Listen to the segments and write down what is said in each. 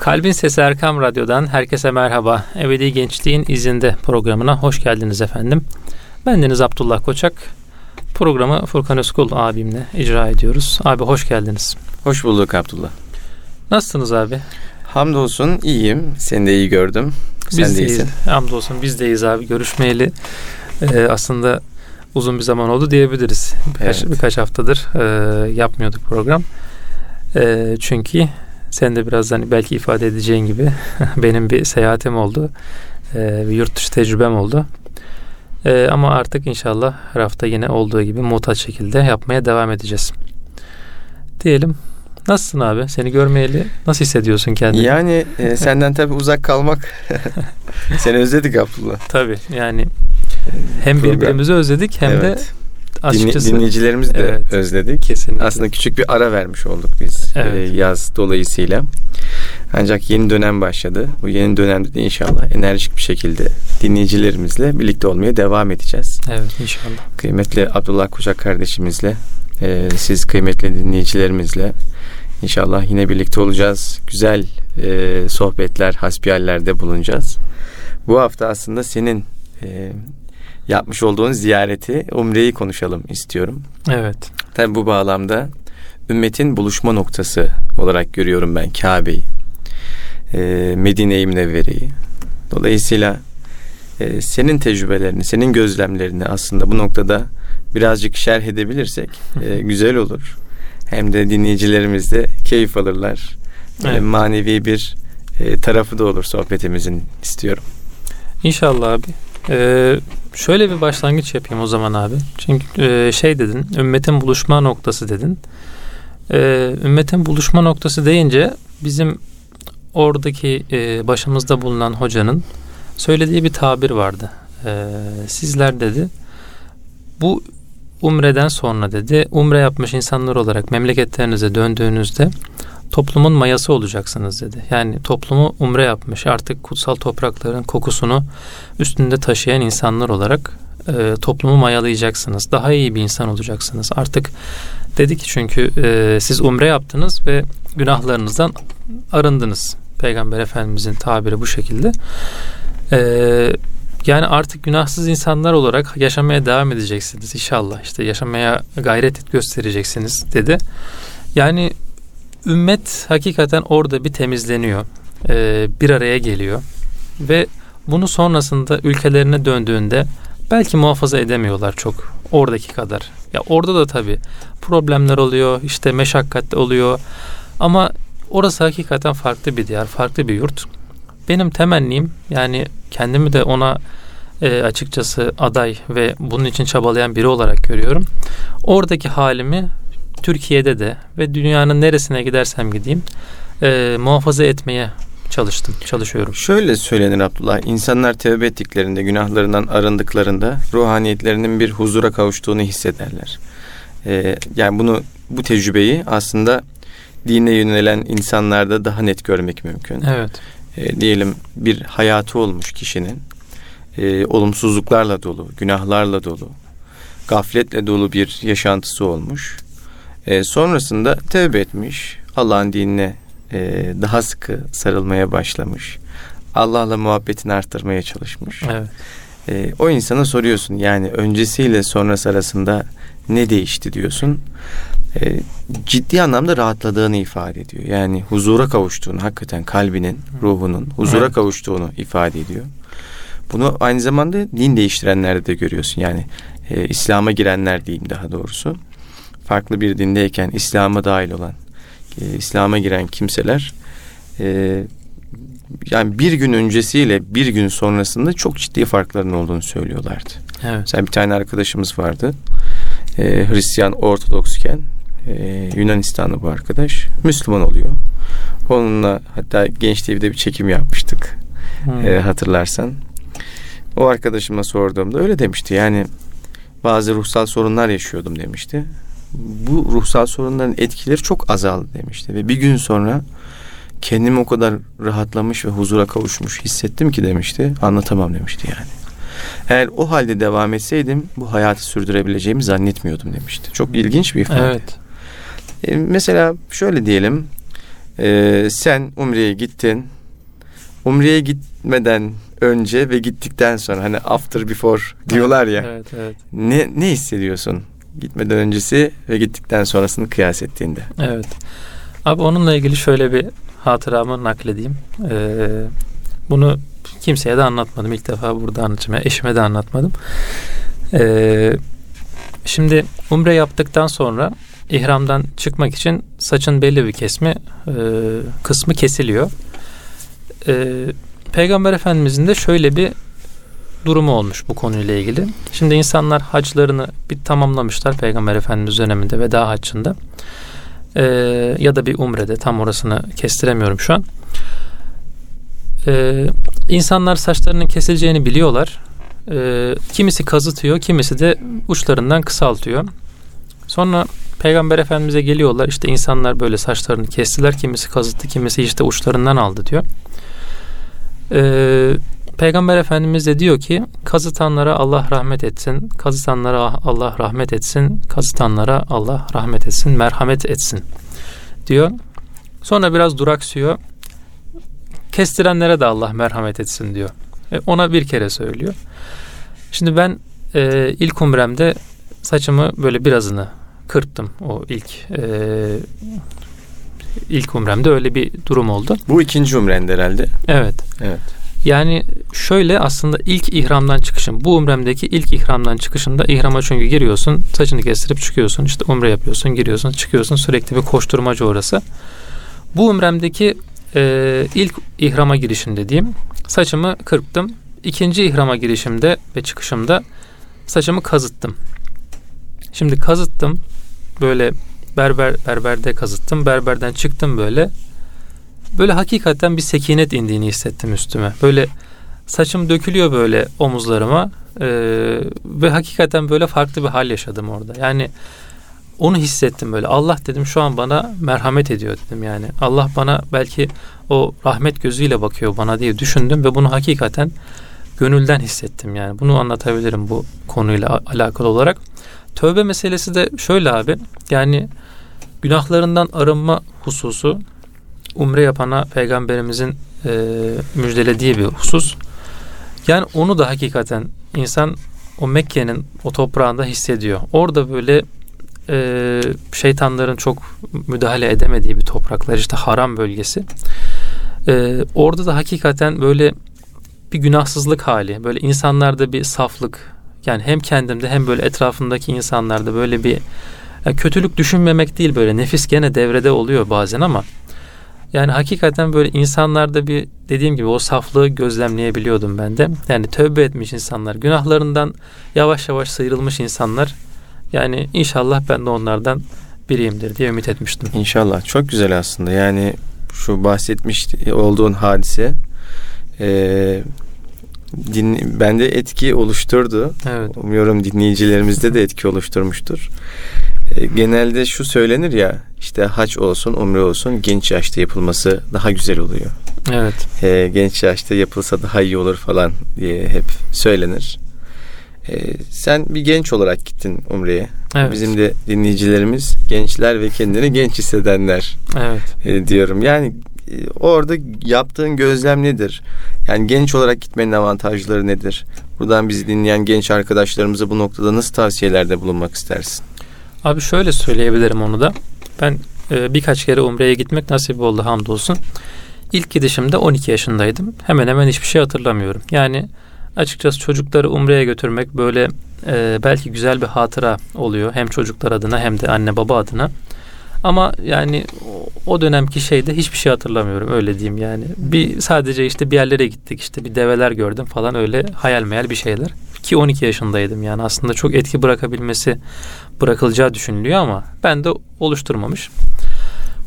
Kalbin Sesi Erkam Radyo'dan herkese merhaba. Ebedi Gençliğin izinde programına hoş geldiniz efendim. Ben Deniz Abdullah Koçak. Programı Furkan Özkul abimle icra ediyoruz. Abi hoş geldiniz. Hoş bulduk Abdullah. Nasılsınız abi? Hamdolsun iyiyim. Seni de iyi gördüm. Sen biz de iyisin. Hamdolsun biz deyiz abi. Görüşmeyeli e, aslında uzun bir zaman oldu diyebiliriz. Birkaç, evet. birkaç haftadır e, yapmıyorduk program. E, çünkü sen de birazdan hani belki ifade edeceğin gibi benim bir seyahatim oldu. E, bir yurt dışı tecrübem oldu. E, ama artık inşallah her hafta yine olduğu gibi muhtaç şekilde yapmaya devam edeceğiz. Diyelim. Nasılsın abi? Seni görmeyeli nasıl hissediyorsun kendini? Yani e, senden tabii uzak kalmak seni özledik Abdullah. Tabii yani hem Program. birbirimizi özledik hem evet. de açıkçası dinleyicilerimizi de evet, özledik. Kesinlikle. Aslında küçük bir ara vermiş olduk biz evet. e, yaz dolayısıyla. Ancak yeni dönem başladı. Bu yeni dönemde de inşallah enerjik bir şekilde dinleyicilerimizle birlikte olmaya devam edeceğiz. Evet inşallah. Kıymetli Abdullah Kuşak kardeşimizle, e, siz kıymetli dinleyicilerimizle inşallah yine birlikte olacağız. Güzel e, sohbetler, hasbiyallerde bulunacağız. Bu hafta aslında senin e, yapmış olduğun ziyareti, umreyi konuşalım istiyorum. Evet. Tabi bu bağlamda ümmetin buluşma noktası olarak görüyorum ben Kabe'yi. E, Medine-i Münevvere'yi. Dolayısıyla e, senin tecrübelerini, senin gözlemlerini aslında bu noktada birazcık şerh edebilirsek e, güzel olur. Hem de dinleyicilerimiz de keyif alırlar. Evet. E, manevi bir e, tarafı da olur sohbetimizin istiyorum. İnşallah abi. Ee, şöyle bir başlangıç yapayım o zaman abi. Çünkü e, şey dedin, ümmetin buluşma noktası dedin. Ee, ümmetin buluşma noktası deyince bizim oradaki e, başımızda bulunan hocanın söylediği bir tabir vardı. Ee, sizler dedi, bu umreden sonra dedi, umre yapmış insanlar olarak memleketlerinize döndüğünüzde toplumun mayası olacaksınız dedi. Yani toplumu umre yapmış artık kutsal toprakların kokusunu üstünde taşıyan insanlar olarak e, toplumu mayalayacaksınız. Daha iyi bir insan olacaksınız. Artık dedi ki çünkü e, siz umre yaptınız ve günahlarınızdan arındınız. Peygamber Efendimizin tabiri bu şekilde. E, yani artık günahsız insanlar olarak yaşamaya devam edeceksiniz inşallah. İşte yaşamaya gayret göstereceksiniz dedi. Yani ümmet hakikaten orada bir temizleniyor. E, bir araya geliyor. Ve bunu sonrasında ülkelerine döndüğünde belki muhafaza edemiyorlar çok oradaki kadar. Ya orada da tabii problemler oluyor, işte meşakkatli oluyor. Ama orası hakikaten farklı bir diyar, farklı bir yurt. Benim temennim yani kendimi de ona e, açıkçası aday ve bunun için çabalayan biri olarak görüyorum. Oradaki halimi Türkiye'de de ve dünyanın neresine gidersem gideyim e, muhafaza etmeye çalıştım, çalışıyorum. Şöyle söylenir Abdullah, insanlar tevbe ettiklerinde, günahlarından arındıklarında ruhaniyetlerinin bir huzura kavuştuğunu hissederler. Ee, yani bunu, bu tecrübeyi aslında dine yönelen insanlarda daha net görmek mümkün. Evet. Ee, diyelim bir hayatı olmuş kişinin, e, olumsuzluklarla dolu, günahlarla dolu, gafletle dolu bir yaşantısı olmuş e, sonrasında tövbe etmiş. Allah'ın dinine e, daha sıkı sarılmaya başlamış. Allah'la muhabbetini arttırmaya çalışmış. Evet. E, o insana soruyorsun yani öncesiyle sonrası arasında ne değişti diyorsun. E, ciddi anlamda rahatladığını ifade ediyor. Yani huzura kavuştuğunu, hakikaten kalbinin, ruhunun huzura evet. kavuştuğunu ifade ediyor. Bunu aynı zamanda din değiştirenlerde de görüyorsun. Yani e, İslam'a girenler diyeyim daha doğrusu farklı bir dindeyken İslam'a dahil olan, e, İslam'a giren kimseler e, yani bir gün öncesiyle bir gün sonrasında çok ciddi farkların olduğunu söylüyorlardı. Evet. Mesela bir tane arkadaşımız vardı. E, Hristiyan Ortodoksken e, Yunanistanlı bu arkadaş Müslüman oluyor. Onunla hatta Genç TV'de bir çekim yapmıştık. Hmm. E, hatırlarsan. O arkadaşıma sorduğumda öyle demişti. Yani bazı ruhsal sorunlar yaşıyordum demişti bu ruhsal sorunların etkileri çok azaldı demişti. Ve bir gün sonra kendimi o kadar rahatlamış ve huzura kavuşmuş hissettim ki demişti. Anlatamam demişti yani. Eğer o halde devam etseydim bu hayatı sürdürebileceğimi zannetmiyordum demişti. Çok ilginç bir ifade. Evet. E, mesela şöyle diyelim. Ee, sen Umre'ye gittin. Umre'ye gitmeden önce ve gittikten sonra hani after before diyorlar ya. Evet, evet. Ne ne hissediyorsun? Gitmeden öncesi ve gittikten sonrasını kıyas ettiğinde. Evet. Abi onunla ilgili şöyle bir hatıramı nakledeyim. Ee, bunu kimseye de anlatmadım. İlk defa burada anlatacağım. Yani eşime de anlatmadım. Ee, şimdi umre yaptıktan sonra ihramdan çıkmak için saçın belli bir kesmi e, kısmı kesiliyor. E, Peygamber Efendimizin de şöyle bir durumu olmuş bu konuyla ilgili. Şimdi insanlar haclarını bir tamamlamışlar Peygamber Efendimiz döneminde veda haccında. E, ya da bir umrede tam orasını kestiremiyorum şu an. E, insanlar saçlarının kesileceğini biliyorlar. E, kimisi kazıtıyor, kimisi de uçlarından kısaltıyor. Sonra Peygamber Efendimiz'e geliyorlar. İşte insanlar böyle saçlarını kestiler. Kimisi kazıttı, kimisi işte uçlarından aldı diyor. Ee, Peygamber Efendimiz de diyor ki kazıtanlara Allah rahmet etsin, kazıtanlara Allah rahmet etsin, kazıtanlara Allah rahmet etsin, merhamet etsin diyor. Sonra biraz duraksıyor. Kestirenlere de Allah merhamet etsin diyor. E, ona bir kere söylüyor. Şimdi ben e, ilk umremde saçımı böyle birazını kırptım o ilk e, ilk umremde öyle bir durum oldu. Bu ikinci umrende herhalde. Evet. Evet. Yani şöyle aslında ilk ihramdan çıkışım bu umremdeki ilk ihramdan çıkışımda ihrama çünkü giriyorsun saçını kestirip çıkıyorsun işte umre yapıyorsun giriyorsun çıkıyorsun sürekli bir koşturmacı orası. Bu umremdeki e, ilk ihrama girişimde diyeyim saçımı kırptım. İkinci ihrama girişimde ve çıkışımda saçımı kazıttım. Şimdi kazıttım böyle berber berberde kazıttım. Berberden çıktım böyle. Böyle hakikaten bir sekinet indiğini hissettim üstüme. Böyle saçım dökülüyor böyle omuzlarıma ee, ve hakikaten böyle farklı bir hal yaşadım orada. Yani onu hissettim böyle. Allah dedim şu an bana merhamet ediyor dedim yani. Allah bana belki o rahmet gözüyle bakıyor bana diye düşündüm ve bunu hakikaten gönülden hissettim yani. Bunu anlatabilirim bu konuyla alakalı olarak. Tövbe meselesi de şöyle abi. Yani günahlarından arınma hususu umre yapana peygamberimizin e, müjdelediği bir husus. Yani onu da hakikaten insan o Mekke'nin o toprağında hissediyor. Orada böyle e, şeytanların çok müdahale edemediği bir topraklar işte haram bölgesi. E, orada da hakikaten böyle bir günahsızlık hali, böyle insanlarda bir saflık, yani hem kendimde hem böyle etrafındaki insanlarda böyle bir yani kötülük düşünmemek değil böyle nefis gene devrede oluyor bazen ama yani hakikaten böyle insanlarda bir dediğim gibi o saflığı gözlemleyebiliyordum ben de. Yani tövbe etmiş insanlar, günahlarından yavaş yavaş sıyrılmış insanlar. Yani inşallah ben de onlardan biriyimdir diye ümit etmiştim. İnşallah. Çok güzel aslında. Yani şu bahsetmiş olduğun hadise e, din, bende etki oluşturdu. Evet. Umuyorum dinleyicilerimizde de etki oluşturmuştur. Genelde şu söylenir ya işte haç olsun umre olsun genç yaşta yapılması daha güzel oluyor. Evet. E, genç yaşta yapılsa daha iyi olur falan diye hep söylenir. E, sen bir genç olarak gittin umreye. Evet. Bizim de dinleyicilerimiz gençler ve kendini genç hissedenler Evet. e, diyorum. Yani e, orada yaptığın gözlem nedir? Yani genç olarak gitmenin avantajları nedir? Buradan bizi dinleyen genç arkadaşlarımıza bu noktada nasıl tavsiyelerde bulunmak istersin? Abi şöyle söyleyebilirim onu da. Ben e, birkaç kere Umre'ye gitmek nasip oldu hamdolsun. İlk gidişimde 12 yaşındaydım. Hemen hemen hiçbir şey hatırlamıyorum. Yani açıkçası çocukları Umre'ye götürmek böyle e, belki güzel bir hatıra oluyor. Hem çocuklar adına hem de anne baba adına. Ama yani o dönemki şeyde hiçbir şey hatırlamıyorum öyle diyeyim yani. Bir sadece işte bir yerlere gittik işte bir develer gördüm falan öyle hayal meyal bir şeyler. Ki 12 yaşındaydım yani aslında çok etki bırakabilmesi bırakılacağı düşünülüyor ama ben de oluşturmamış.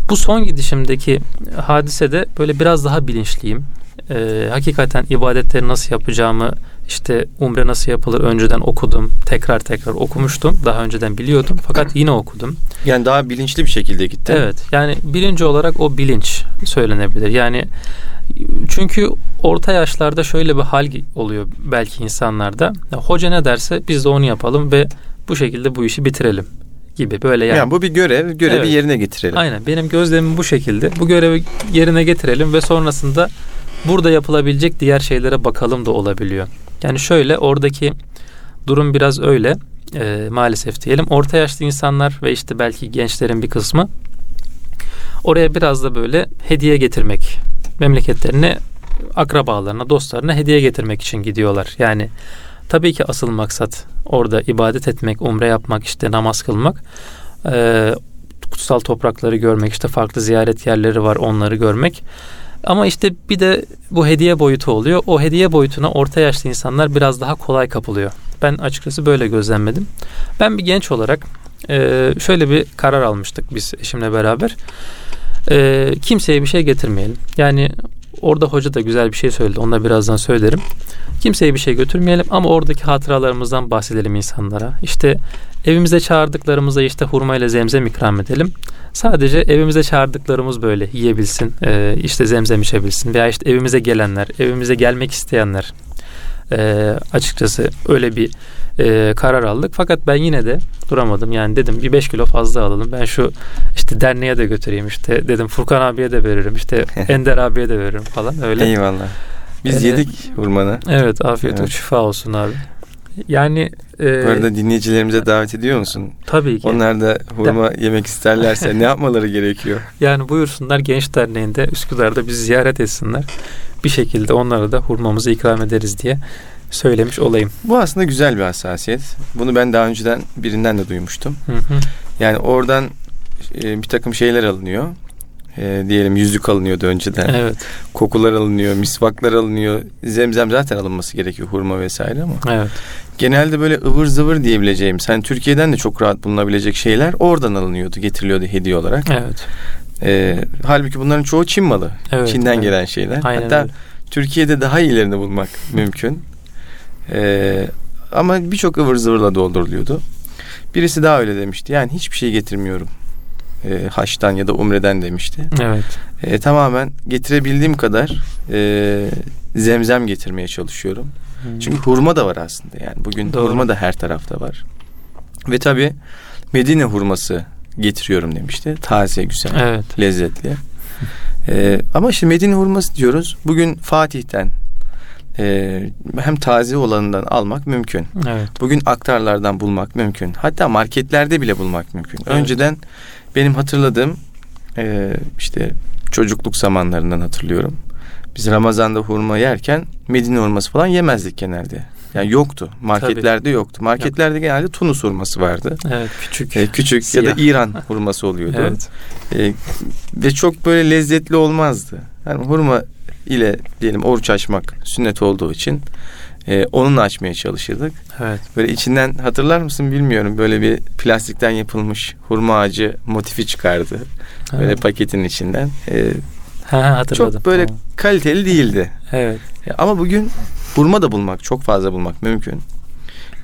Bu son gidişimdeki hadisede böyle biraz daha bilinçliyim. Ee, hakikaten ibadetleri nasıl yapacağımı işte umre nasıl yapılır önceden okudum. Tekrar tekrar okumuştum. Daha önceden biliyordum fakat yine okudum. Yani daha bilinçli bir şekilde gittin. Evet. Yani birinci olarak o bilinç söylenebilir. Yani çünkü orta yaşlarda şöyle bir hal oluyor belki insanlarda. Ya, hoca ne derse biz de onu yapalım ve bu şekilde bu işi bitirelim gibi böyle yani. Yani bu bir görev, görevi Evet. yerine getirelim. Aynen benim gözlemim bu şekilde. Bu görevi yerine getirelim ve sonrasında burada yapılabilecek diğer şeylere bakalım da olabiliyor. Yani şöyle oradaki durum biraz öyle e, maalesef diyelim. Orta yaşlı insanlar ve işte belki gençlerin bir kısmı oraya biraz da böyle hediye getirmek memleketlerine akrabalarına dostlarına hediye getirmek için gidiyorlar. Yani tabii ki asıl maksat orada ibadet etmek, umre yapmak, işte namaz kılmak. Ee, kutsal toprakları görmek, işte farklı ziyaret yerleri var onları görmek. Ama işte bir de bu hediye boyutu oluyor. O hediye boyutuna orta yaşlı insanlar biraz daha kolay kapılıyor. Ben açıkçası böyle gözlemledim. Ben bir genç olarak e, şöyle bir karar almıştık biz eşimle beraber. E, kimseye bir şey getirmeyelim. Yani orada hoca da güzel bir şey söyledi. Onu da birazdan söylerim. Kimseye bir şey götürmeyelim ama oradaki hatıralarımızdan bahsedelim insanlara. İşte evimize çağırdıklarımıza işte hurma ile zemzem ikram edelim. Sadece evimize çağırdıklarımız böyle yiyebilsin, e, işte zemzem içebilsin veya işte evimize gelenler, evimize gelmek isteyenler e, açıkçası öyle bir e, karar aldık. Fakat ben yine de duramadım. Yani dedim bir 5 kilo fazla alalım. Ben şu işte derneğe de götüreyim işte dedim Furkan abiye de veririm işte Ender abiye de veririm falan öyle. Eyvallah. Biz Ee, yedik hurmanı. Evet afiyet Evet. olsun şifa olsun abi. Yani e, Bu arada dinleyicilerimize davet ediyor musun? tabii ki. Onlar da hurma yemek isterlerse ne yapmaları gerekiyor? Yani buyursunlar Genç Derneği'nde Üsküdar'da bizi ziyaret etsinler. Bir şekilde onlara da hurmamızı ikram ederiz diye söylemiş olayım. Bu aslında güzel bir hassasiyet. Bunu ben daha önceden birinden de duymuştum. Hı hı. Yani oradan e, bir takım şeyler alınıyor. E, diyelim yüzük alınıyordu önceden. Evet, Kokular alınıyor, misvaklar alınıyor. Zemzem zaten alınması gerekiyor hurma vesaire ama. evet. Genelde böyle ıvır zıvır diyebileceğimiz, hani Türkiye'den de çok rahat bulunabilecek şeyler oradan alınıyordu, getiriliyordu hediye olarak. Evet. E, halbuki bunların çoğu Çin malı. Evet, Çin'den evet. gelen şeyler. Aynen Hatta öyle. Türkiye'de daha iyilerini bulmak mümkün. E, ama birçok ıvır zıvırla dolduruluyordu. Birisi daha öyle demişti. Yani hiçbir şey getirmiyorum. E, haçtan ya da umreden demişti. Evet. E, tamamen getirebildiğim kadar e, zemzem getirmeye çalışıyorum. Hı. Çünkü hurma da var aslında yani. Bugün Doğru. hurma da her tarafta var. Ve tabii Medine hurması getiriyorum demişti. Taze, güzel, Evet. lezzetli. E, ama işte Medine hurması diyoruz. Bugün Fatih'ten e, hem taze olanından almak mümkün. Evet. Bugün aktarlardan bulmak mümkün. Hatta marketlerde bile bulmak mümkün. Evet. Önceden benim hatırladığım e, işte çocukluk zamanlarından hatırlıyorum. Biz Ramazan'da hurma yerken Medine hurması falan yemezdik genelde. Yani yoktu. Marketlerde yoktu. Marketlerde genelde Tunus hurması vardı. Evet. Küçük. E, küçük ya Siyah. da İran hurması oluyordu. Evet. E, ve çok böyle lezzetli olmazdı. Yani hurma ile diyelim oruç açmak sünnet olduğu için e, onunla açmaya çalışırdık. Evet. Böyle içinden hatırlar mısın bilmiyorum. Böyle bir plastikten yapılmış hurma ağacı motifi çıkardı. Böyle Evet. paketin içinden. E, Ha, ha, hatırladım. çok böyle Tamam. kaliteli değildi. Evet. E, ama bugün hurma da bulmak çok fazla bulmak mümkün.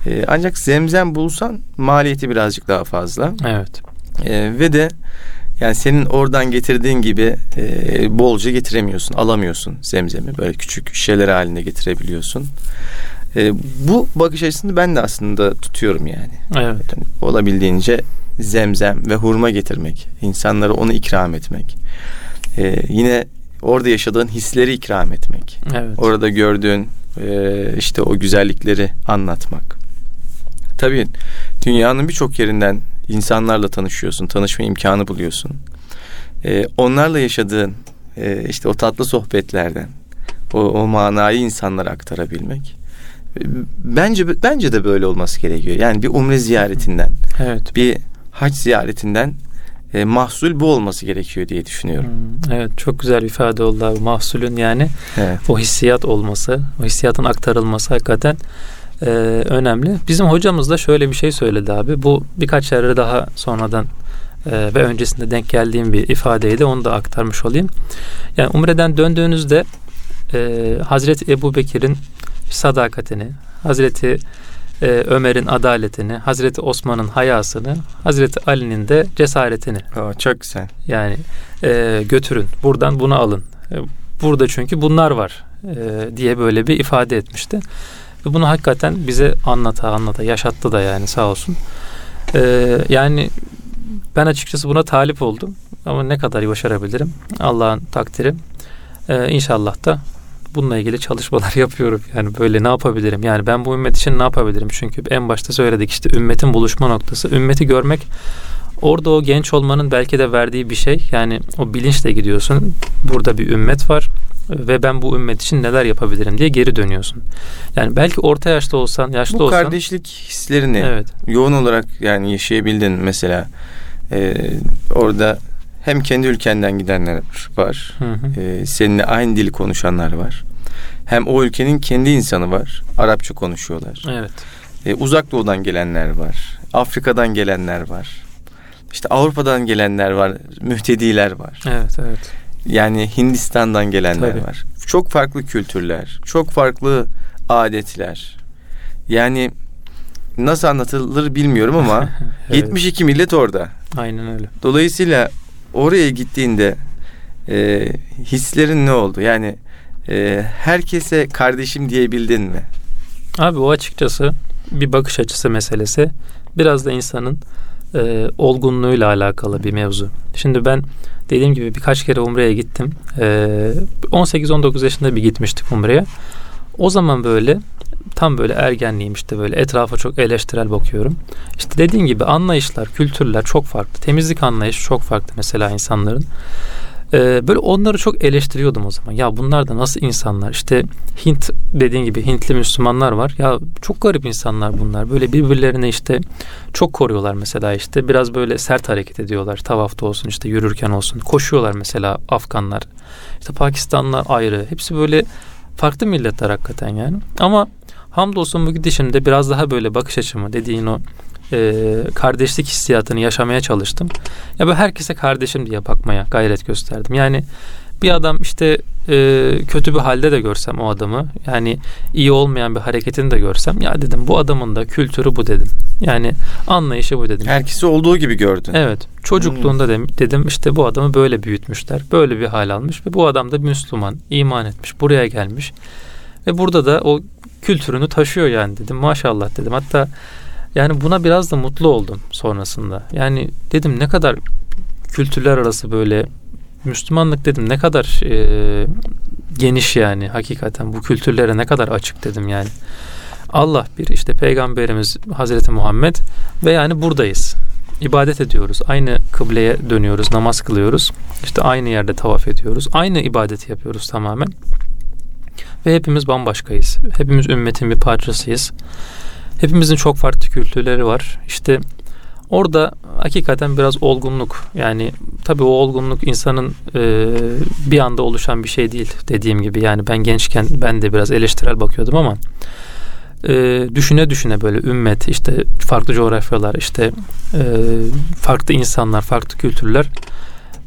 E, ancak zemzem bulsan maliyeti birazcık daha fazla. Evet. E, ve de yani senin oradan getirdiğin gibi e, bolca getiremiyorsun, alamıyorsun zemzemi. Böyle küçük şişeler halinde getirebiliyorsun. E, bu bakış açısını ben de aslında tutuyorum yani. Evet. Yani olabildiğince zemzem ve hurma getirmek, insanlara onu ikram etmek. E, yine orada yaşadığın hisleri ikram etmek. Evet. Orada gördüğün e, işte o güzellikleri anlatmak. Tabii dünyanın birçok yerinden insanlarla tanışıyorsun, tanışma imkanı buluyorsun. E, onlarla yaşadığın e, işte o tatlı sohbetlerden o, o manayı insanlara aktarabilmek. E, Bence bence de böyle olması gerekiyor. Yani bir umre ziyaretinden, Evet. bir hac ziyaretinden e, mahsul bu olması gerekiyor diye düşünüyorum. Hmm, Evet çok güzel bir ifade oldu abi. Mahsulün yani Evet. o hissiyat olması, o hissiyatın aktarılması hakikaten e, önemli. Bizim hocamız da şöyle bir şey söyledi abi. Bu birkaç yerde daha sonradan e, ve öncesinde denk geldiğim bir ifadeydi. Onu da aktarmış olayım. Yani Umre'den döndüğünüzde e, Hazreti Ebu Bekir'in sadakatini, Hazreti e, Ömer'in adaletini, Hazreti Osman'ın hayasını, Hazreti Ali'nin de cesaretini Aa, çok güzel. yani e, götürün. Buradan bunu alın. E, burada çünkü bunlar var e, diye böyle bir ifade etmişti. Ve bunu hakikaten bize anlata anlata yaşattı da yani sağ olsun. Ee, yani ben açıkçası buna talip oldum. Ama ne kadar başarabilirim? Allah'ın takdiri. Ee, inşallah da bununla ilgili çalışmalar yapıyorum. Yani böyle ne yapabilirim? Yani ben bu ümmet için ne yapabilirim? Çünkü en başta söyledik işte ümmetin buluşma noktası. Ümmeti görmek orada o genç olmanın belki de verdiği bir şey. Yani o bilinçle gidiyorsun. Burada bir ümmet var ve ben bu ümmet için neler yapabilirim diye geri dönüyorsun. Yani belki orta yaşta olsan, yaşlı bu olsan. Bu kardeşlik hislerini evet. yoğun olarak yani yaşayabildin mesela. Ee, orada hem kendi ülkenden gidenler var. Hı hı. E, seninle aynı dili konuşanlar var. Hem o ülkenin kendi insanı var. Arapça konuşuyorlar. Evet. E, uzak doğudan gelenler var. Afrika'dan gelenler var. İşte Avrupa'dan gelenler var. Mühtediler var. Evet, evet. Yani Hindistan'dan gelenler Tabii. var. Çok farklı kültürler, çok farklı adetler. Yani nasıl anlatılır bilmiyorum ama evet. 72 millet orada. Aynen öyle. Dolayısıyla oraya gittiğinde e, hislerin ne oldu? Yani e, herkese kardeşim diyebildin mi? Abi o açıkçası bir bakış açısı meselesi. Biraz da insanın e, olgunluğuyla alakalı bir mevzu. Şimdi ben dediğim gibi birkaç kere Umre'ye gittim. E, 18-19 yaşında bir gitmiştik Umre'ye. O zaman böyle tam böyle ergenliğim işte böyle etrafa çok eleştirel bakıyorum. İşte dediğin gibi anlayışlar, kültürler çok farklı. Temizlik anlayışı çok farklı mesela insanların. Ee, böyle onları çok eleştiriyordum o zaman. Ya bunlar da nasıl insanlar? İşte Hint dediğin gibi Hintli Müslümanlar var. Ya çok garip insanlar bunlar. Böyle birbirlerine işte çok koruyorlar mesela işte. Biraz böyle sert hareket ediyorlar. Tavafta olsun işte yürürken olsun. Koşuyorlar mesela Afganlar. İşte Pakistanlılar ayrı. Hepsi böyle farklı milletler hakikaten yani. Ama hamdolsun bu gidişimde biraz daha böyle bakış açımı dediğin o e, kardeşlik hissiyatını yaşamaya çalıştım. Ya ben herkese kardeşim diye bakmaya gayret gösterdim. Yani bir adam işte e, kötü bir halde de görsem o adamı yani iyi olmayan bir hareketini de görsem ya dedim bu adamın da kültürü bu dedim. Yani anlayışı bu dedim. Herkesi olduğu gibi gördün. Evet. Çocukluğunda hmm. dedim işte bu adamı böyle büyütmüşler. Böyle bir hal almış ve bu adam da Müslüman, iman etmiş, buraya gelmiş. Ve burada da o kültürünü taşıyor yani dedim. Maşallah dedim. Hatta yani buna biraz da mutlu oldum sonrasında. Yani dedim ne kadar kültürler arası böyle Müslümanlık dedim ne kadar e, geniş yani hakikaten bu kültürlere ne kadar açık dedim yani. Allah bir işte peygamberimiz Hazreti Muhammed ve yani buradayız. İbadet ediyoruz. Aynı kıbleye dönüyoruz, namaz kılıyoruz. İşte aynı yerde tavaf ediyoruz. Aynı ibadeti yapıyoruz tamamen. Ve hepimiz bambaşkayız. Hepimiz ümmetin bir parçasıyız. Hepimizin çok farklı kültürleri var. İşte orada hakikaten biraz olgunluk yani tabii o olgunluk insanın e, bir anda oluşan bir şey değil dediğim gibi yani ben gençken ben de biraz eleştirel bakıyordum ama e, düşüne düşüne böyle ümmet işte farklı coğrafyalar işte e, farklı insanlar farklı kültürler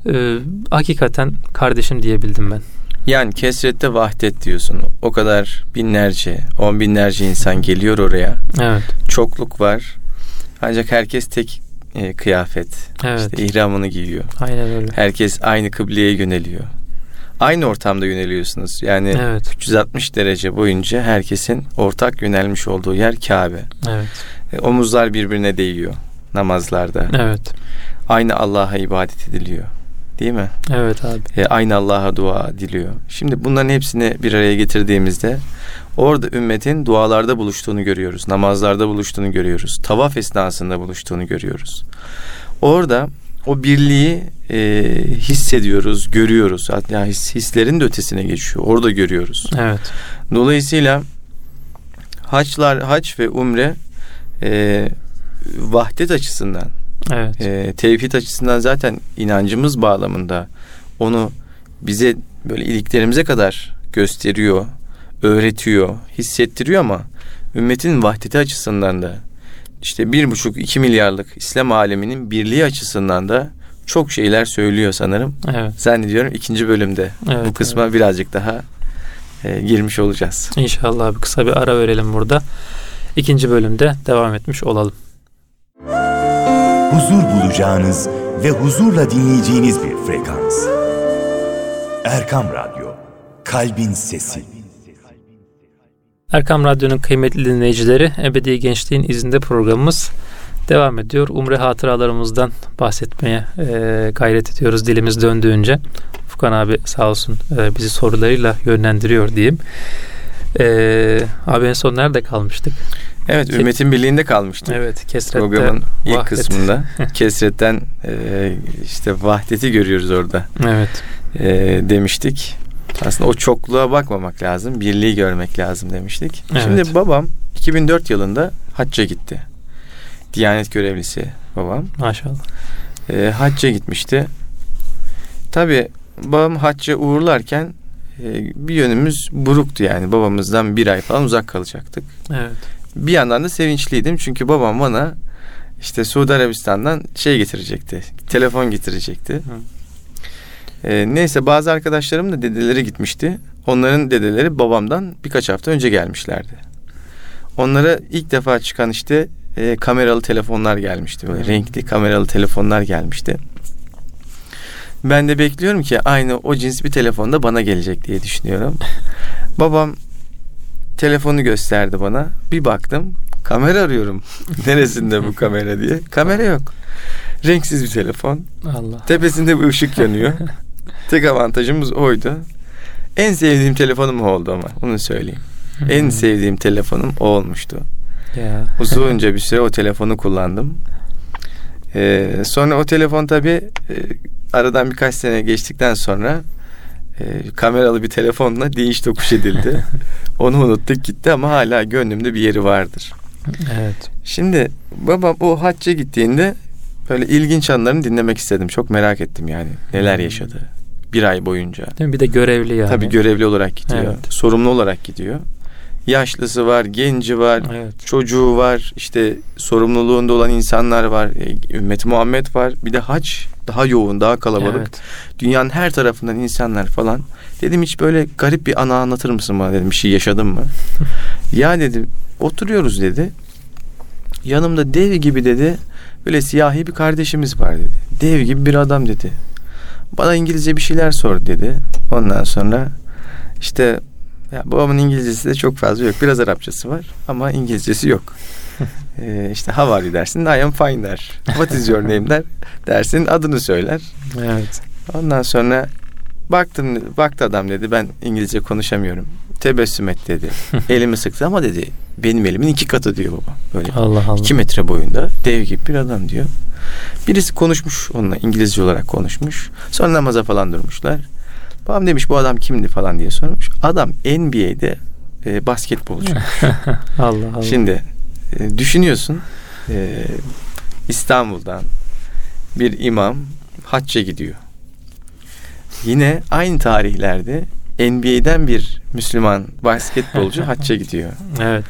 e, hakikaten kardeşim diyebildim ben. Yani kesrette vahdet diyorsun. O kadar binlerce, on binlerce insan geliyor oraya. Evet. Çokluk var. Ancak herkes tek e, kıyafet. Evet. İşte ihramını giyiyor. Aynen öyle. Herkes aynı kıbleye yöneliyor. Aynı ortamda yöneliyorsunuz. Yani evet. 360 derece boyunca herkesin ortak yönelmiş olduğu yer Kabe. Evet. E, omuzlar birbirine değiyor namazlarda. Evet. Aynı Allah'a ibadet ediliyor. Değil mi? Evet abi. E, aynı Allah'a dua diliyor. Şimdi bunların hepsini bir araya getirdiğimizde orada ümmetin dualarda buluştuğunu görüyoruz. Namazlarda buluştuğunu görüyoruz. Tavaf esnasında buluştuğunu görüyoruz. Orada o birliği e, hissediyoruz, görüyoruz. Yani his, hislerin de ötesine geçiyor. Orada görüyoruz. Evet. Dolayısıyla haçlar, haç ve umre e, vahdet açısından Evet. E, tevhid açısından zaten inancımız bağlamında onu bize böyle iliklerimize kadar gösteriyor, öğretiyor, hissettiriyor ama ümmetin vahdeti açısından da işte bir buçuk iki milyarlık İslam aleminin birliği açısından da çok şeyler söylüyor sanırım. Evet. Zannediyorum ikinci bölümde evet, bu kısma evet. birazcık daha e, girmiş olacağız. İnşallah abi kısa bir ara verelim burada. İkinci bölümde devam etmiş olalım huzur bulacağınız ve huzurla dinleyeceğiniz bir frekans. Erkam Radyo, Kalbin Sesi. Erkam Radyo'nun kıymetli dinleyicileri, Ebedi Gençliğin izinde programımız devam ediyor. Umre hatıralarımızdan bahsetmeye e, gayret ediyoruz dilimiz döndüğünce. Furkan abi sağ olsun e, bizi sorularıyla yönlendiriyor diyeyim. E, abi en son nerede kalmıştık? Evet, Ke- ümmetin birliğinde kalmıştık. Evet, kesrette Programın ilk vahdet. kısmında kesretten e, işte vahdeti görüyoruz orada Evet. e, demiştik. Aslında o çokluğa bakmamak lazım, birliği görmek lazım demiştik. Evet. Şimdi babam 2004 yılında hacca gitti. Diyanet görevlisi babam. Maşallah. E, hacca gitmişti. Tabii babam hacca uğurlarken e, bir yönümüz buruktu yani. Babamızdan bir ay falan uzak kalacaktık. Evet. Bir yandan da sevinçliydim çünkü babam bana işte Suudi Arabistan'dan şey getirecekti. Telefon getirecekti. Ee, neyse bazı arkadaşlarım da dedeleri gitmişti. Onların dedeleri babamdan birkaç hafta önce gelmişlerdi. Onlara ilk defa çıkan işte e, kameralı telefonlar gelmişti. Böyle Hı. renkli kameralı telefonlar gelmişti. Ben de bekliyorum ki aynı o cins bir telefon da bana gelecek diye düşünüyorum. Babam telefonu gösterdi bana. Bir baktım kamera arıyorum. Neresinde bu kamera diye. Kamera yok. Renksiz bir telefon. Allah. Tepesinde bir ışık yanıyor. Tek avantajımız oydu. En sevdiğim telefonum o oldu ama onu söyleyeyim. En Hmm. sevdiğim telefonum o olmuştu. Ya. Uzunca bir süre o telefonu kullandım. Ee, sonra o telefon tabii e, aradan birkaç sene geçtikten sonra e, kameralı bir telefonla değiş tokuş edildi. Onu unuttuk gitti ama hala gönlümde bir yeri vardır. Evet. Şimdi babam o hacca gittiğinde böyle ilginç anlarını dinlemek istedim. Çok merak ettim yani neler Hmm. yaşadı. Bir ay boyunca. Değil mi? Bir de görevli yani. Tabii görevli olarak gidiyor. Evet. Sorumlu olarak gidiyor. Yaşlısı var, genci var, Evet. çocuğu var, işte sorumluluğunda olan insanlar var, e, ümmeti Muhammed var. Bir de hac daha yoğun, daha kalabalık. Evet. Dünyanın her tarafından insanlar falan. Dedim hiç böyle garip bir ana anlatır mısın bana dedim. Bir şey yaşadın mı? ya dedim oturuyoruz dedi. Yanımda dev gibi dedi. Böyle siyahi bir kardeşimiz var dedi. Dev gibi bir adam dedi. Bana İngilizce bir şeyler sor dedi. Ondan sonra işte ya babamın İngilizcesi de çok fazla yok. Biraz Arapçası var ama İngilizcesi yok. Ee, işte how are you dersin. I am fine der. What is your name der. Dersin adını söyler. Evet. Ondan sonra baktım baktı adam dedi ben İngilizce konuşamıyorum. Tebessüm et dedi. Elimi sıktı ama dedi benim elimin iki katı diyor baba. Böyle Allah Allah. iki metre boyunda dev gibi bir adam diyor. Birisi konuşmuş onunla İngilizce olarak konuşmuş. Sonra namaza falan durmuşlar. Babam demiş bu adam kimdi falan diye sormuş. Adam NBA'de e, basketbolcu. Allah Allah. Şimdi e, düşünüyorsun e, İstanbul'dan bir imam hacca gidiyor. Yine aynı tarihlerde NBA'den bir Müslüman basketbolcu hacca gidiyor. Evet.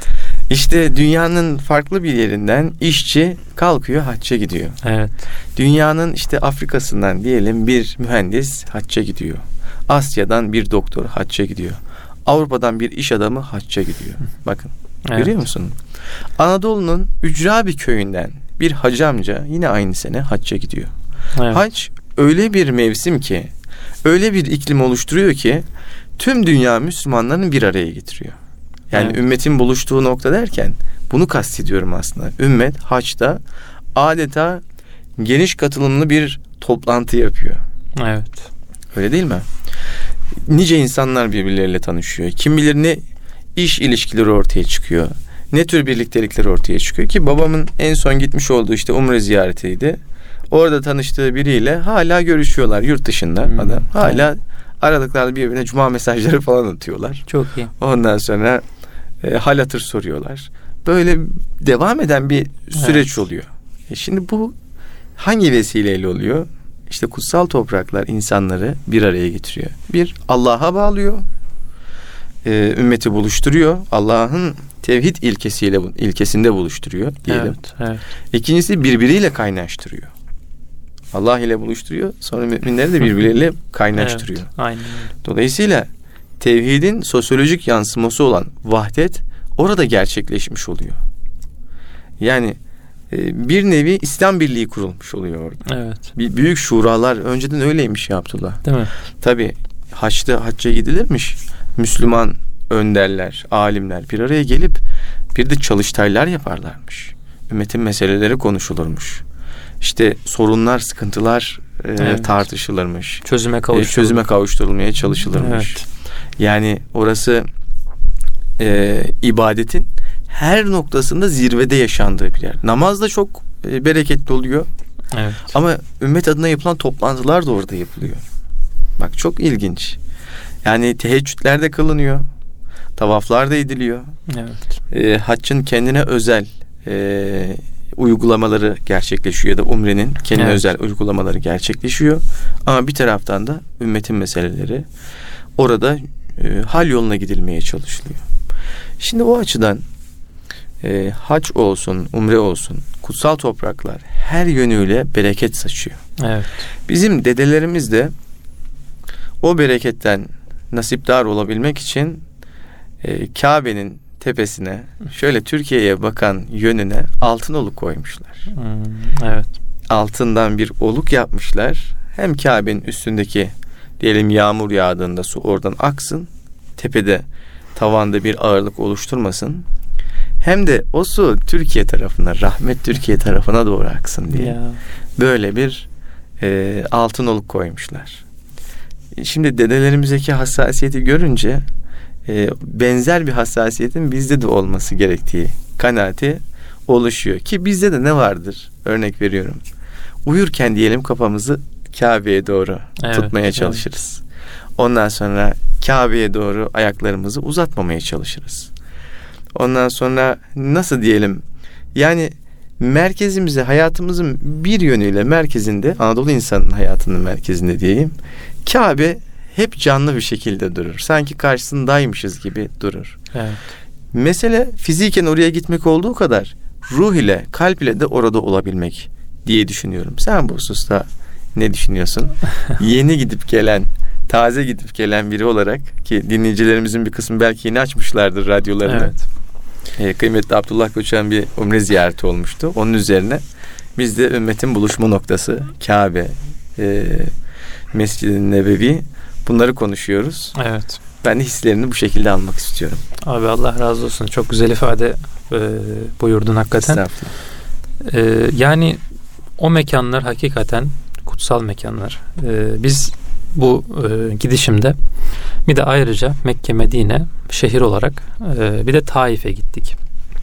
İşte dünyanın farklı bir yerinden işçi kalkıyor hacca gidiyor. Evet. Dünyanın işte Afrika'sından diyelim bir mühendis hacca gidiyor. Asya'dan bir doktor hacca gidiyor. Avrupa'dan bir iş adamı hacca gidiyor. Bakın evet. Görüyor musun? Anadolu'nun ücra bir köyünden bir hacı amca yine aynı sene hacca gidiyor. Evet. Hac öyle bir mevsim ki, öyle bir iklim oluşturuyor ki tüm dünya Müslümanlarını bir araya getiriyor. Yani Evet. ümmetin buluştuğu nokta derken bunu kastediyorum aslında. Ümmet haçta adeta geniş katılımlı bir toplantı yapıyor. Evet. Öyle değil mi? Nice insanlar birbirleriyle tanışıyor. Kim bilir ne iş ilişkileri ortaya çıkıyor. Ne tür birliktelikler ortaya çıkıyor ki babamın en son gitmiş olduğu işte umre ziyaretiydi. Orada tanıştığı biriyle hala görüşüyorlar yurt dışında Hmm, adam. Hala aralıklarla birbirine cuma mesajları falan atıyorlar. Çok iyi. Ondan sonra e, hal hatır soruyorlar. Böyle devam eden bir süreç Evet. oluyor. E şimdi bu hangi vesileyle oluyor? İşte kutsal topraklar insanları bir araya getiriyor. Bir Allah'a bağlıyor. E, ümmeti buluşturuyor. Allah'ın tevhid ilkesiyle ilkesinde buluşturuyor diyelim. Evet. Evet. İkincisi birbiriyle kaynaştırıyor. Allah ile buluşturuyor. Sonra müminleri de birbirleriyle kaynaştırıyor. Evet. Aynen. Dolayısıyla tevhidin sosyolojik yansıması olan vahdet orada gerçekleşmiş oluyor. Yani e, bir nevi İslam birliği kurulmuş oluyor orada. Evet. Bir büyük şuralar önceden öyleymiş ya Abdullah. Değil mi? Tabi haçta hacca gidilirmiş. Müslüman önderler, alimler bir araya gelip bir de çalıştaylar yaparlarmış. ümmetin meseleleri konuşulurmuş. İşte sorunlar, sıkıntılar e, Evet. tartışılırmış. Çözüme E, kavuşturulur. çözüme kavuşturulmaya çalışılırmış. Evet. Yani orası e, ibadetin her noktasında zirvede yaşandığı bir yer. Namaz da çok e, bereketli oluyor. Evet. Ama ümmet adına yapılan toplantılar da orada yapılıyor. Bak çok ilginç. Yani teheccüdler de kılınıyor. Tavaflar da ediliyor. Evet. E, haccın kendine özel e, uygulamaları gerçekleşiyor ya da umrenin kendine Evet. özel uygulamaları gerçekleşiyor. Ama bir taraftan da ümmetin meseleleri orada e, hal yoluna gidilmeye çalışılıyor. Şimdi o açıdan e, hac olsun, umre olsun, kutsal topraklar her yönüyle bereket saçıyor. Evet. Bizim dedelerimiz de o bereketten nasipdar olabilmek için e, Kabe'nin tepesine şöyle Türkiye'ye bakan yönüne altın oluk koymuşlar. Hmm, evet. Altından bir oluk yapmışlar. Hem Kabe'nin üstündeki diyelim yağmur yağdığında su oradan aksın. Tepede tavanda bir ağırlık oluşturmasın. Hem de o su Türkiye tarafına, rahmet Türkiye tarafına doğru aksın diye Ya. böyle bir e, altın oluk koymuşlar. Şimdi dedelerimizdeki hassasiyeti görünce e, benzer bir hassasiyetin bizde de olması gerektiği kanaati oluşuyor. Ki bizde de ne vardır? Örnek veriyorum. Uyurken diyelim kafamızı Kabe'ye doğru Evet, tutmaya evet. çalışırız. Ondan sonra Kabe'ye doğru ayaklarımızı uzatmamaya çalışırız. Ondan sonra nasıl diyelim? Yani merkezimize hayatımızın bir yönüyle merkezinde Anadolu insanının hayatının merkezinde diyeyim. Kabe hep canlı bir şekilde durur. Sanki karşısındaymışız gibi durur. Evet. Mesele fiziken oraya gitmek olduğu kadar ruh ile kalp ile de orada olabilmek diye düşünüyorum. Sen bu hususta ne düşünüyorsun? Yeni gidip gelen, taze gidip gelen biri olarak ki dinleyicilerimizin bir kısmı belki yeni açmışlardır radyolarını. Evet. Ee, kıymetli Abdullah Koçak'ın bir umre ziyareti olmuştu. Onun üzerine biz de ümmetin buluşma noktası Kabe, e, Mescid-i Nebevi bunları konuşuyoruz. Evet. Ben de hislerini bu şekilde almak istiyorum. Abi Allah razı olsun. Çok güzel ifade e, buyurdun hakikaten. E, yani o mekanlar hakikaten kutsal mekanlar. E, biz bu e, gidişimde bir de ayrıca Mekke, Medine şehir olarak e, bir de Taif'e gittik.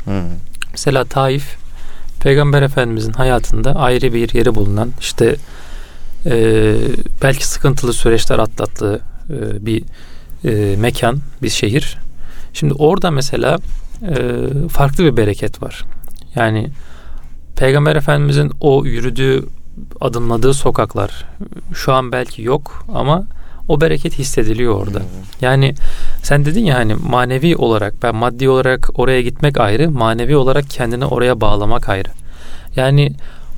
Hmm. Mesela Taif Peygamber Efendimizin hayatında ayrı bir yeri bulunan işte e, belki sıkıntılı süreçler atlattığı e, bir e, mekan, bir şehir. Şimdi orada mesela e, farklı bir bereket var. Yani Peygamber Efendimizin o yürüdüğü, adımladığı sokaklar şu an belki yok ama o bereket hissediliyor orada. Yani sen dedin ya hani manevi olarak ben maddi olarak oraya gitmek ayrı, manevi olarak kendini oraya bağlamak ayrı. Yani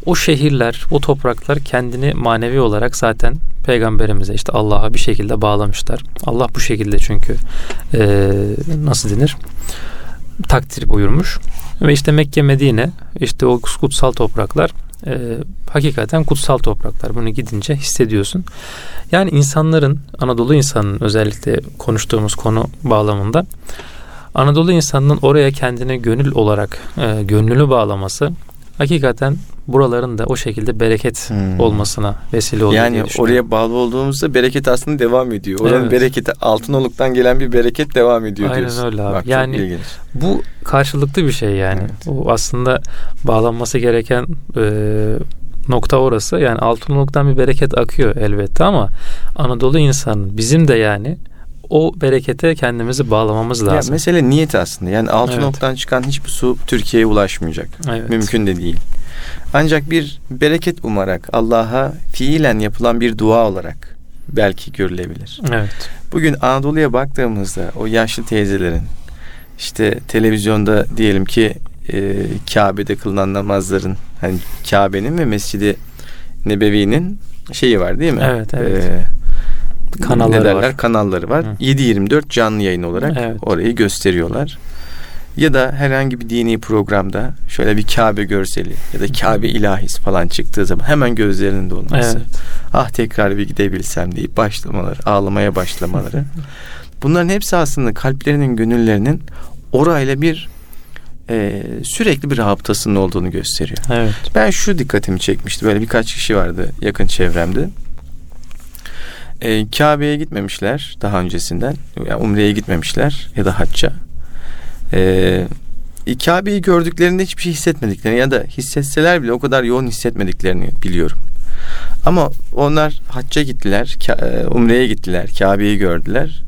o şehirler, o topraklar kendini manevi olarak zaten peygamberimize işte Allah'a bir şekilde bağlamışlar. Allah bu şekilde çünkü eee, nasıl denir? Takdir buyurmuş. Ve işte Mekke, Medine işte o kutsal topraklar eee, hakikaten kutsal topraklar. Bunu gidince hissediyorsun. Yani insanların, Anadolu insanının özellikle konuştuğumuz konu bağlamında Anadolu insanının oraya kendine gönül olarak e, gönlünü bağlaması hakikaten buraların da o şekilde bereket Hmm. olmasına vesile oluyor Yani oraya bağlı olduğumuzda bereket aslında devam ediyor. Oranın Evet. bereketi altın oluktan gelen bir bereket devam ediyor Aynen diyorsun. öyle abi. Bak, Yani. Bu karşılıklı bir şey yani. Evet. O aslında bağlanması gereken e, nokta orası. Yani altınoluktan bir bereket akıyor elbette ama Anadolu insanın bizim de yani o berekete kendimizi bağlamamız Ya lazım. mesele niyet aslında. Yani altın Evet. oktan çıkan hiçbir su Türkiye'ye ulaşmayacak. evet. Mümkün de değil. Ancak bir bereket umarak Allah'a fiilen yapılan bir dua olarak belki görülebilir. Evet. Bugün Anadolu'ya baktığımızda o yaşlı teyzelerin işte televizyonda diyelim ki e, Kabe'de kılınan namazların hani Kabe'nin ve Mescidi Nebevi'nin şeyi var değil mi? Evet, evet. E, Kanalları ne derler? var. Kanalları var. Hı. 7-24 canlı yayın olarak Evet. orayı gösteriyorlar. Ya da herhangi bir dini programda şöyle bir Kabe görseli ya da Kabe ilahis falan çıktığı zaman hemen gözlerinin dolması. Evet. Ah tekrar bir gidebilsem deyip başlamaları, ağlamaya başlamaları. Bunların hepsi aslında kalplerinin, gönüllerinin orayla bir e, sürekli bir rabıtasının olduğunu gösteriyor. Evet. Ben şu dikkatimi çekmişti. Böyle birkaç kişi vardı yakın çevremde. E, Kabe'ye gitmemişler daha öncesinden. Yani Umre'ye gitmemişler ya da hacca. E, Kabe'yi gördüklerinde hiçbir şey hissetmediklerini ya da hissetseler bile o kadar yoğun hissetmediklerini biliyorum. Ama onlar hacca gittiler, e, Umre'ye gittiler, Kabe'yi gördüler.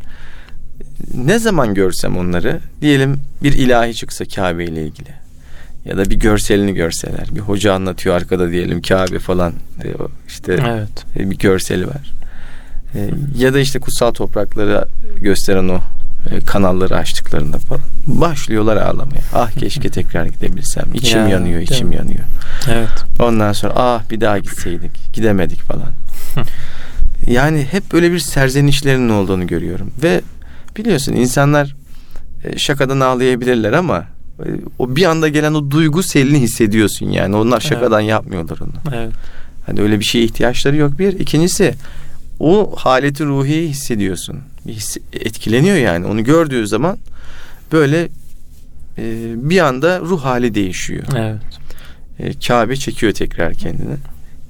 Ne zaman görsem onları, diyelim bir ilahi çıksa Kabe ile ilgili ya da bir görselini görseler, bir hoca anlatıyor arkada diyelim Kabe falan e, işte Evet. bir görseli var. E, ya da işte kutsal toprakları gösteren o kanalları açtıklarında falan başlıyorlar ağlamaya. Ah keşke tekrar gidebilsem. İçim Ya, yanıyor, içim mi? yanıyor. Evet. Ondan sonra ah bir daha gitseydik. Gidemedik falan. yani hep böyle bir serzenişlerinin olduğunu görüyorum. Ve biliyorsun insanlar e, şakadan ağlayabilirler ama e, o bir anda gelen o duygu selini hissediyorsun yani. Onlar şakadan yapmıyorlar onu. Evet. Hani öyle bir şeye ihtiyaçları yok bir. İkincisi o haleti ruhiyi hissediyorsun. His- etkileniyor yani. Onu gördüğü zaman böyle e, bir anda ruh hali değişiyor. Evet. E, Kabe çekiyor tekrar kendini.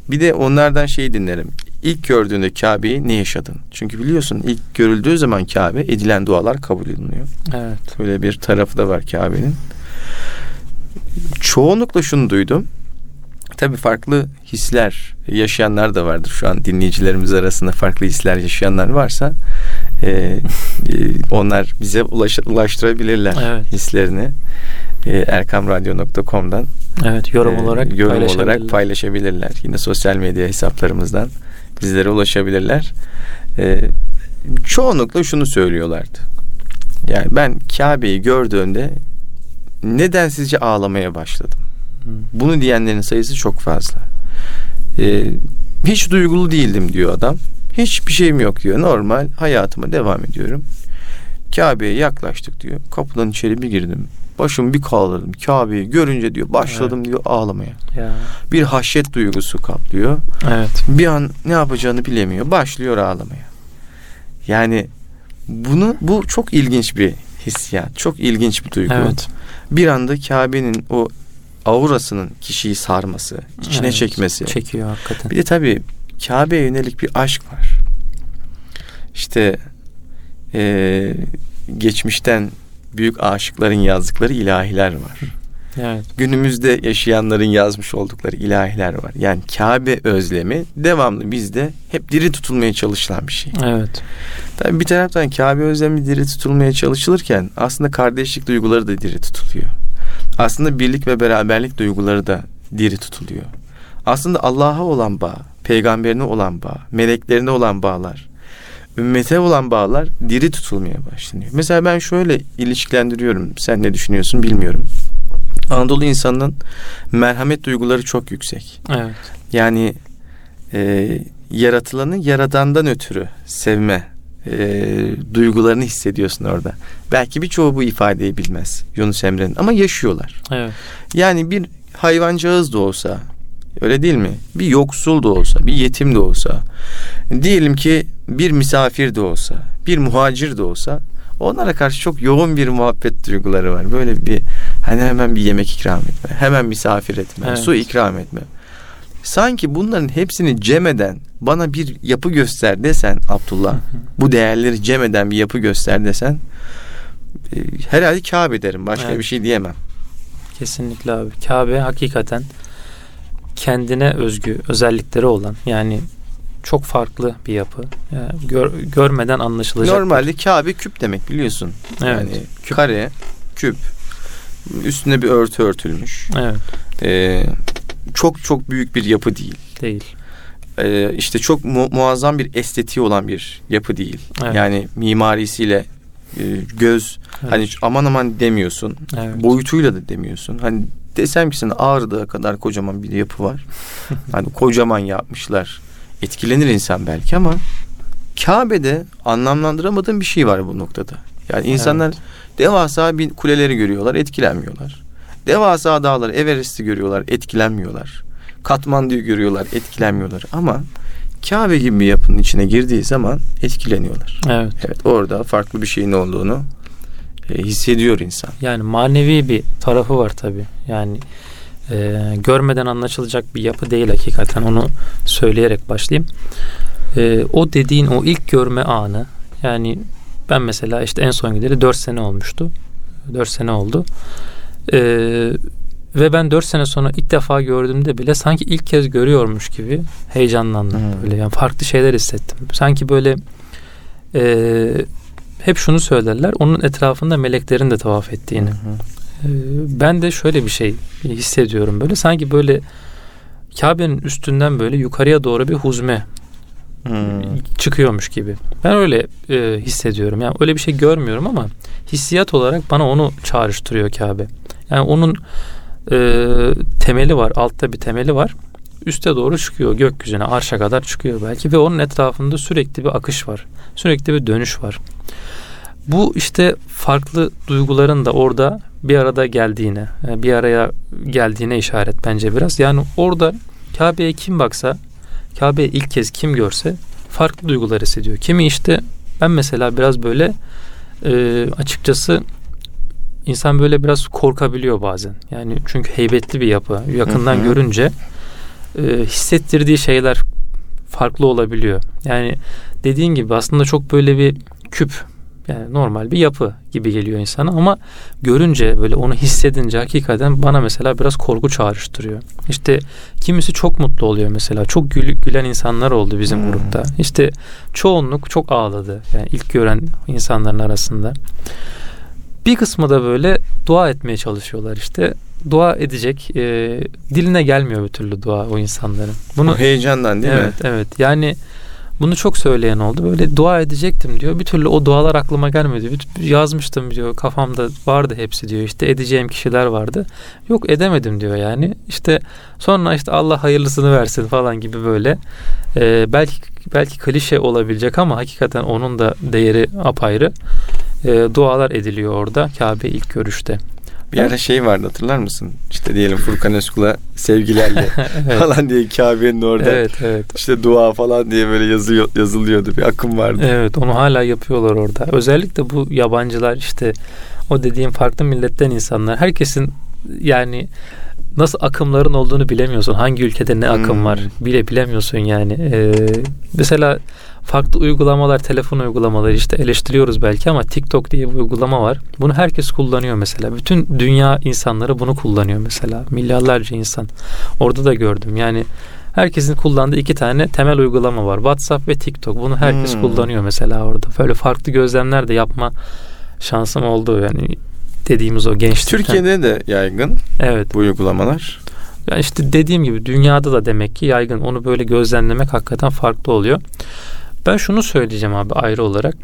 Bir de onlardan şeyi dinlerim. İlk gördüğünde Kabe'yi ne yaşadın? Çünkü biliyorsun ilk görüldüğü zaman Kabe edilen dualar kabul ediliyor. Evet. Böyle bir tarafı da var Kabe'nin. Çoğunlukla şunu duydum. Tabii farklı hisler yaşayanlar da vardır. Şu an dinleyicilerimiz arasında farklı hisler yaşayanlar varsa e, e, onlar bize ulaş, ulaştırabilirler Evet. hislerini. E, erkamradyo.com'dan Evet. Yorum e, olarak yorum olarak paylaşabilirler. paylaşabilirler. Yine sosyal medya hesaplarımızdan bizlere ulaşabilirler. E, çoğunlukla şunu söylüyorlardı. Yani ben Kabe'yi gördüğümde neden sizce ağlamaya başladım? Hı. Bunu diyenlerin sayısı çok fazla. E, hiç duygulu değildim diyor adam. Hiçbir şeyim yok diyor. Normal hayatıma devam ediyorum. Kabe'ye yaklaştık diyor. Kapıdan içeri bir girdim. Başımı bir kaldırdım. Kabe'yi görünce diyor başladım diyor ağlamaya. Ya. Bir haşyet duygusu kaplıyor. Evet. Bir an ne yapacağını bilemiyor. Başlıyor ağlamaya. Yani bunu bu çok ilginç bir hissiyat. Çok ilginç bir duygu. Evet. Bir anda Kabe'nin o aurasının kişiyi sarması, içine Evet. çekmesi. Çekiyor hakikaten. Bir de tabii Kabe'ye yönelik bir aşk var. İşte eee, geçmişten büyük aşıkların yazdıkları ilahiler var. Evet. Günümüzde yaşayanların yazmış oldukları ilahiler var. Yani Kabe özlemi devamlı bizde hep diri tutulmaya çalışılan bir şey. Evet. Tabii bir taraftan Kabe özlemi diri tutulmaya çalışılırken aslında kardeşlik duyguları da diri tutuluyor. Aslında birlik ve beraberlik duyguları da diri tutuluyor. Aslında Allah'a olan bağ, peygamberine olan bağ, meleklerine olan bağlar, ümmete olan bağlar diri tutulmaya başlanıyor. Mesela ben şöyle ilişkilendiriyorum. Sen ne düşünüyorsun bilmiyorum. Anadolu insanının merhamet duyguları çok yüksek. Evet. Yani e, yaratılanı yaradandan ötürü sevme e, duygularını hissediyorsun orada. Belki birçoğu bu ifadeyi bilmez Yunus Emre'nin ama yaşıyorlar. Evet. Yani bir hayvancağız da olsa öyle değil mi? Bir yoksul da olsa, bir yetim de olsa, diyelim ki bir misafir de olsa, bir muhacir de olsa onlara karşı çok yoğun bir muhabbet duyguları var. Böyle bir hani hemen bir yemek ikram etme, hemen misafir etme, Evet. su ikram etme. Sanki bunların hepsini cem eden bana bir yapı göster desen Abdullah, bu değerleri cem eden bir yapı göster desen e, herhalde Kabe derim. Başka Evet. bir şey diyemem. Kesinlikle abi. Kabe hakikaten kendine özgü özellikleri olan yani çok farklı bir yapı. Yani gör- görmeden anlaşılacak. Normalde Kabe küp demek biliyorsun. Evet. Yani kare, küp. Üstüne bir örtü örtülmüş. Evet. Ee, çok çok büyük bir yapı değil. Değil. Ee, işte çok mu- muazzam bir estetiği olan bir yapı değil. Evet. Yani mimarisiyle e, göz Evet. hani aman aman demiyorsun. Evet. Boyutuyla da demiyorsun. Hani desem ki sana Ağrı'da kadar kocaman bir yapı var. hani kocaman yapmışlar. Etkilenir insan belki ama Kabe'de anlamlandıramadığım bir şey var bu noktada. Yani insanlar devasa bir kuleleri görüyorlar, etkilenmiyorlar. Devasa dağları, Everest'i görüyorlar, etkilenmiyorlar. Katmandu'yu görüyorlar, etkilenmiyorlar. Ama Kabe gibi bir yapının içine girdiği zaman etkileniyorlar. Evet. Evet orada farklı bir şeyin olduğunu hissediyor insan. Yani manevi bir tarafı var tabii. Yani e, görmeden anlaşılacak bir yapı değil hakikaten. Onu söyleyerek başlayayım. E, o dediğin o ilk görme anı yani ben mesela işte en son gideri 4 sene olmuştu. 4 sene oldu. E, ve ben 4 sene sonra ilk defa gördüğümde bile sanki ilk kez görüyormuş gibi heyecanlandım. Hmm. Böyle yani farklı şeyler hissettim. Sanki böyle e, hep şunu söylerler. Onun etrafında meleklerin de tavaf ettiğini. Hı hı. Ee, ben de şöyle bir şey hissediyorum böyle. Sanki böyle Kabe'nin üstünden böyle yukarıya doğru bir huzme hmm. çıkıyormuş gibi. Ben öyle e, hissediyorum. Yani öyle bir şey görmüyorum ama hissiyat olarak bana onu çağrıştırıyor Kabe. Yani onun e, temeli var. Altta bir temeli var. Üste doğru çıkıyor gökyüzüne arşa kadar çıkıyor belki ve onun etrafında sürekli bir akış var. Sürekli bir dönüş var. Bu işte farklı duyguların da orada bir arada geldiğine, e, bir araya geldiğine işaret bence biraz. Yani orada Kabe'ye kim baksa, Kabe'yi ilk kez kim görse farklı duygular hissediyor. Kimi işte ben mesela biraz böyle e, açıkçası insan böyle biraz korkabiliyor bazen. Yani çünkü heybetli bir yapı. Yakından görünce e, hissettirdiği şeyler farklı olabiliyor. Yani dediğin gibi aslında çok böyle bir küp yani normal bir yapı gibi geliyor insana ama görünce böyle onu hissedince hakikaten bana mesela biraz korku çağrıştırıyor. İşte kimisi çok mutlu oluyor mesela. Çok gül, gülen insanlar oldu bizim hmm. grupta. İşte çoğunluk çok ağladı. Yani ilk gören insanların arasında. Bir kısmı da böyle dua etmeye çalışıyorlar işte. Dua edecek. E, diline gelmiyor bir türlü dua o insanların. Bunu o heyecandan değil evet, mi? Evet evet. Yani bunu çok söyleyen oldu. Böyle dua edecektim diyor. Bir türlü o dualar aklıma gelmedi. Yazmıştım diyor. Kafamda vardı hepsi diyor. İşte edeceğim kişiler vardı. Yok edemedim diyor yani. İşte sonra işte Allah hayırlısını versin falan gibi böyle. Ee, belki belki klişe olabilecek ama hakikaten onun da değeri apayrı. Ee, dualar ediliyor orada Kabe ilk görüşte. Bir ara şey vardı hatırlar mısın? İşte diyelim Furkan Özkul'a sevgilerle evet. falan diye Kabe'nin orada evet, evet. işte dua falan diye böyle yazıyor, yazılıyordu. Bir akım vardı. Evet onu hala yapıyorlar orada. Özellikle bu yabancılar işte o dediğim farklı milletten insanlar. Herkesin yani nasıl akımların olduğunu bilemiyorsun. Hangi ülkede ne akım hmm. var bile bilemiyorsun yani. Ee, mesela farklı uygulamalar, telefon uygulamaları işte eleştiriyoruz belki ama TikTok diye bir uygulama var. Bunu herkes kullanıyor mesela. Bütün dünya insanları bunu kullanıyor mesela. Milyarlarca insan. Orada da gördüm. Yani herkesin kullandığı iki tane temel uygulama var. WhatsApp ve TikTok. Bunu herkes hmm. kullanıyor mesela orada. Böyle farklı gözlemler de yapma şansım oldu yani dediğimiz o gençlikten. Türkiye'de de yaygın. Evet. Bu uygulamalar. Yani işte dediğim gibi dünyada da demek ki yaygın. Onu böyle gözlemlemek hakikaten farklı oluyor. Ben şunu söyleyeceğim abi ayrı olarak.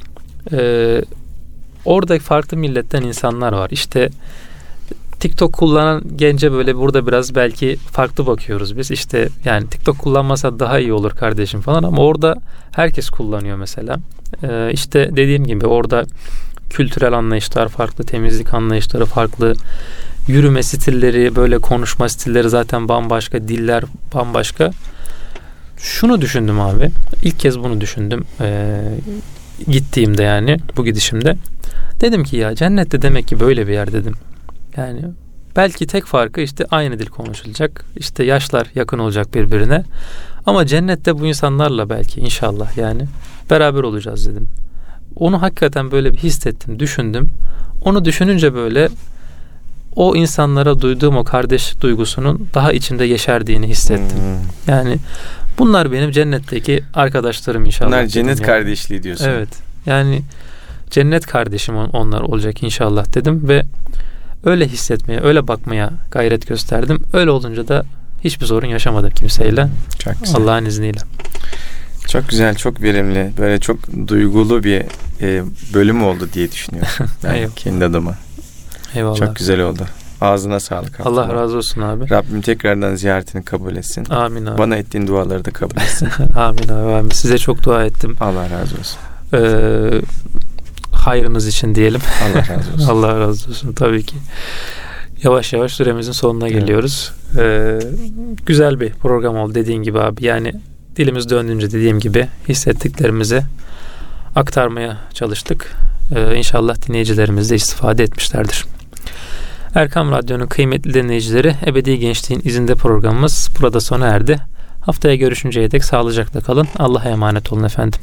Ee, orada farklı milletten insanlar var. İşte TikTok kullanan gence böyle burada biraz belki farklı bakıyoruz biz. İşte yani TikTok kullanmasa daha iyi olur kardeşim falan ama orada herkes kullanıyor mesela. Ee, işte dediğim gibi orada kültürel anlayışlar farklı, temizlik anlayışları farklı, yürüme stilleri, böyle konuşma stilleri zaten bambaşka, diller bambaşka. Şunu düşündüm abi. İlk kez bunu düşündüm. Ee, gittiğimde yani bu gidişimde. Dedim ki ya cennette demek ki böyle bir yer dedim. Yani belki tek farkı işte aynı dil konuşulacak. İşte yaşlar yakın olacak birbirine. Ama cennette bu insanlarla belki inşallah yani beraber olacağız dedim. Onu hakikaten böyle bir hissettim, düşündüm. Onu düşününce böyle o insanlara duyduğum o kardeş duygusunun daha içimde yeşerdiğini hissettim. Hmm. Yani Bunlar benim cennetteki arkadaşlarım inşallah. Bunlar cennet yani. kardeşliği diyorsun. Evet. Yani cennet kardeşim onlar olacak inşallah dedim ve öyle hissetmeye, öyle bakmaya gayret gösterdim. Öyle olunca da hiçbir sorun yaşamadım kimseyle. Çok güzel. Allah'ın izniyle. Çok güzel, çok verimli. Böyle çok duygulu bir e, bölüm oldu diye düşünüyorum. Ben kendi adıma. Eyvallah. Çok güzel oldu. Ağzına sağlık. Allah Allah razı olsun abi. Rabbim tekrardan ziyaretini kabul etsin. Amin abi. Bana ettiğin duaları da kabul etsin. amin abi. Amin. Size çok dua ettim. Allah razı olsun. Ee, hayrınız için diyelim. Allah razı olsun. Allah razı olsun tabii ki. Yavaş yavaş süremizin sonuna evet. geliyoruz. Ee, güzel bir program oldu dediğin gibi abi. Yani dilimiz döndüğünce dediğim gibi hissettiklerimizi aktarmaya çalıştık. Ee, inşallah dinleyicilerimiz de istifade etmişlerdir. Erkam Radyo'nun kıymetli dinleyicileri Ebedi Gençliğin izinde programımız burada sona erdi. Haftaya görüşünceye dek sağlıcakla kalın. Allah'a emanet olun efendim.